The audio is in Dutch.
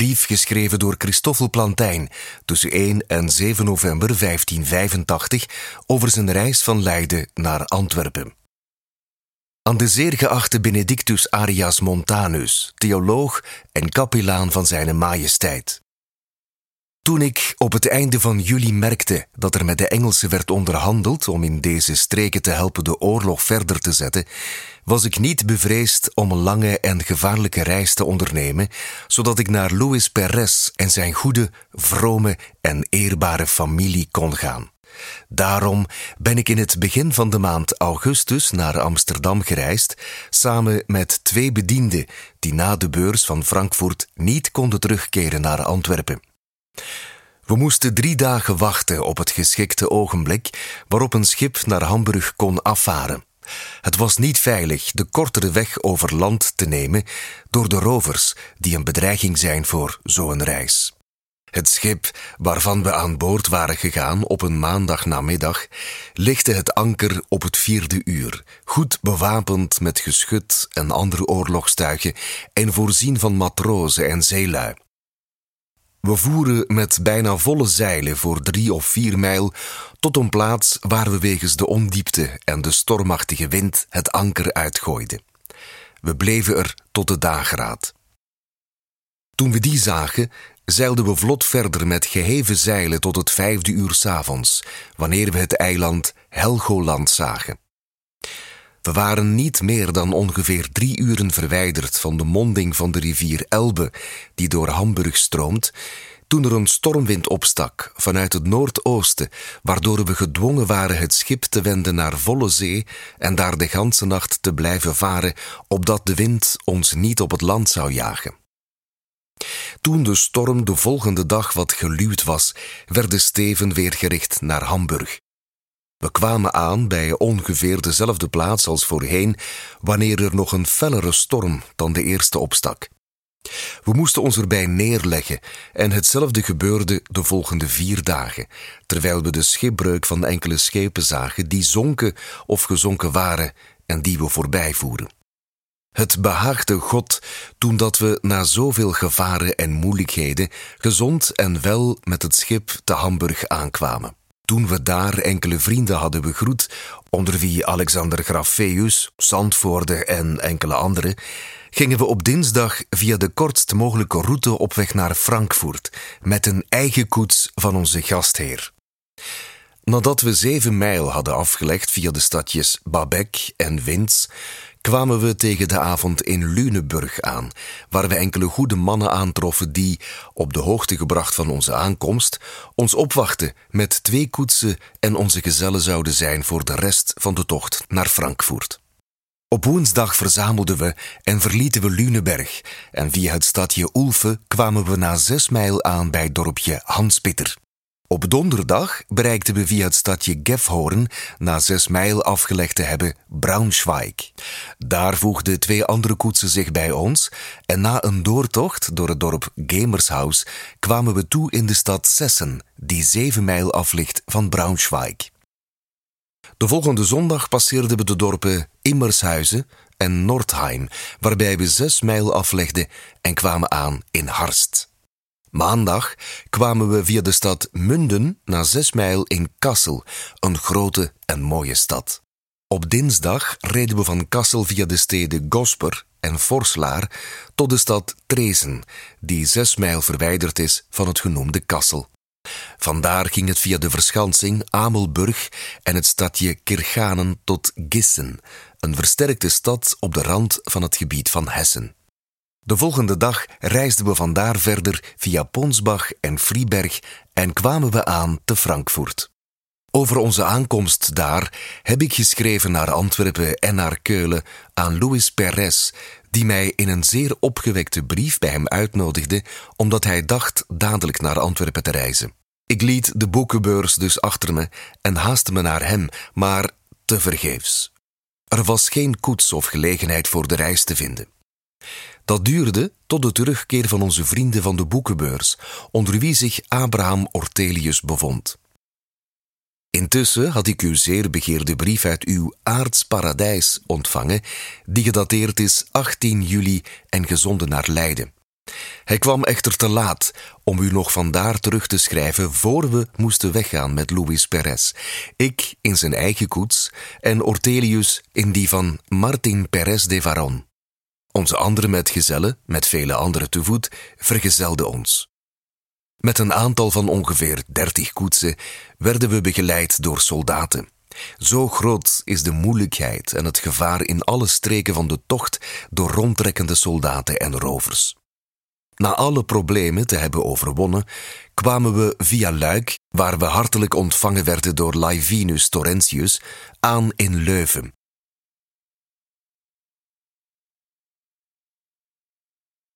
brief geschreven door Christoffel Plantijn tussen 1 en 7 november 1585 over zijn reis van Leiden naar Antwerpen. Aan de zeer geachte Benedictus Arias Montanus, theoloog en kapelaan van Zijne Majesteit. Toen ik op het einde van juli merkte dat er met de Engelsen werd onderhandeld om in deze streken te helpen de oorlog verder te zetten, was ik niet bevreesd om een lange en gevaarlijke reis te ondernemen, zodat ik naar Louis Perez en zijn goede, vrome en eerbare familie kon gaan. Daarom ben ik in het begin van de maand augustus naar Amsterdam gereisd, samen met twee bedienden die na de beurs van Frankfurt niet konden terugkeren naar Antwerpen. We moesten drie dagen wachten op het geschikte ogenblik waarop een schip naar Hamburg kon afvaren. Het was niet veilig de kortere weg over land te nemen door de rovers die een bedreiging zijn voor zo'n reis. Het schip waarvan we aan boord waren gegaan op een maandagnamiddag lichtte het anker op het vierde uur, goed bewapend met geschut en andere oorlogstuigen en voorzien van matrozen en zeelui. We voeren met bijna volle zeilen voor drie of vier mijl tot een plaats waar we wegens de ondiepte en de stormachtige wind het anker uitgooiden. We bleven er tot de dageraad. Toen we die zagen, zeilden we vlot verder met geheven zeilen tot het vijfde uur s'avonds, wanneer we het eiland Helgoland zagen. We waren niet meer dan ongeveer drie uren verwijderd van de monding van de rivier Elbe, die door Hamburg stroomt, toen er een stormwind opstak vanuit het noordoosten, waardoor we gedwongen waren het schip te wenden naar volle zee en daar de ganse nacht te blijven varen, opdat de wind ons niet op het land zou jagen. Toen de storm de volgende dag wat geluwd was, werd de steven weer gericht naar Hamburg. We kwamen aan bij ongeveer dezelfde plaats als voorheen, wanneer er nog een fellere storm dan de eerste opstak. We moesten ons erbij neerleggen en hetzelfde gebeurde de volgende vier dagen, terwijl we de schipbreuk van enkele schepen zagen die zonken of gezonken waren en die we voorbijvoeren. Het behaagde God toen dat we na zoveel gevaren en moeilijkheden gezond en wel met het schip te Hamburg aankwamen. Toen we daar enkele vrienden hadden begroet, onder wie Alexander Grafeus, Zandvoorde en enkele anderen, gingen we op dinsdag via de kortst mogelijke route op weg naar Frankfurt met een eigen koets van onze gastheer. Nadat we zeven mijl hadden afgelegd via de stadjes Babek en Wins, kwamen we tegen de avond in Luneburg aan, waar we enkele goede mannen aantroffen die, op de hoogte gebracht van onze aankomst, ons opwachten met twee koetsen en onze gezellen zouden zijn voor de rest van de tocht naar Frankfurt. Op woensdag verzamelden we en verlieten we Luneberg en via het stadje Ulfe kwamen we na zes mijl aan bij het dorpje Hanspitter. Op donderdag bereikten we via het stadje Gefhoorn, na zes mijl afgelegd te hebben, Braunschweig. Daar voegden twee andere koetsen zich bij ons en na een doortocht door het dorp Gamershaus kwamen we toe in de stad Sessen, die zeven mijl af ligt van Braunschweig. De volgende zondag passeerden we de dorpen Immershuizen en Nordheim, waarbij we zes mijl aflegden en kwamen aan in Harst. Maandag kwamen we via de stad Munden na zes mijl in Kassel, een grote en mooie stad. Op dinsdag reden we van Kassel via de steden Gosper en Forslaar tot de stad Tresen, die zes mijl verwijderd is van het genoemde Kassel. Vandaar ging het via de verschansing Amelburg en het stadje Kirchanen tot Gissen, een versterkte stad op de rand van het gebied van Hessen. De volgende dag reisden we vandaar verder via Ponsbach en Frieberg en kwamen we aan te Frankfurt. Over onze aankomst daar heb ik geschreven naar Antwerpen en naar Keulen aan Louis Perez, die mij in een zeer opgewekte brief bij hem uitnodigde, omdat hij dacht dadelijk naar Antwerpen te reizen. Ik liet de boekenbeurs dus achter me en haastte me naar hem, maar tevergeefs. Er was geen koets of gelegenheid voor de reis te vinden. Dat duurde tot de terugkeer van onze vrienden van de boekenbeurs, onder wie zich Abraham Ortelius bevond. Intussen had ik uw zeer begeerde brief uit uw aardsparadijs ontvangen, die gedateerd is 18 juli en gezonden naar Leiden. Hij kwam echter te laat om u nog vandaar terug te schrijven voor we moesten weggaan met Luis Perez. Ik in zijn eigen koets en Ortelius in die van Martin Perez de Varon. Onze andere metgezellen, met vele anderen te voet, vergezelden ons. Met een aantal van ongeveer dertig koetsen werden we begeleid door soldaten. Zo groot is de moeilijkheid en het gevaar in alle streken van de tocht door rondtrekkende soldaten en rovers. Na alle problemen te hebben overwonnen, kwamen we via Luik, waar we hartelijk ontvangen werden door Laevinus Torrentius, aan in Leuven,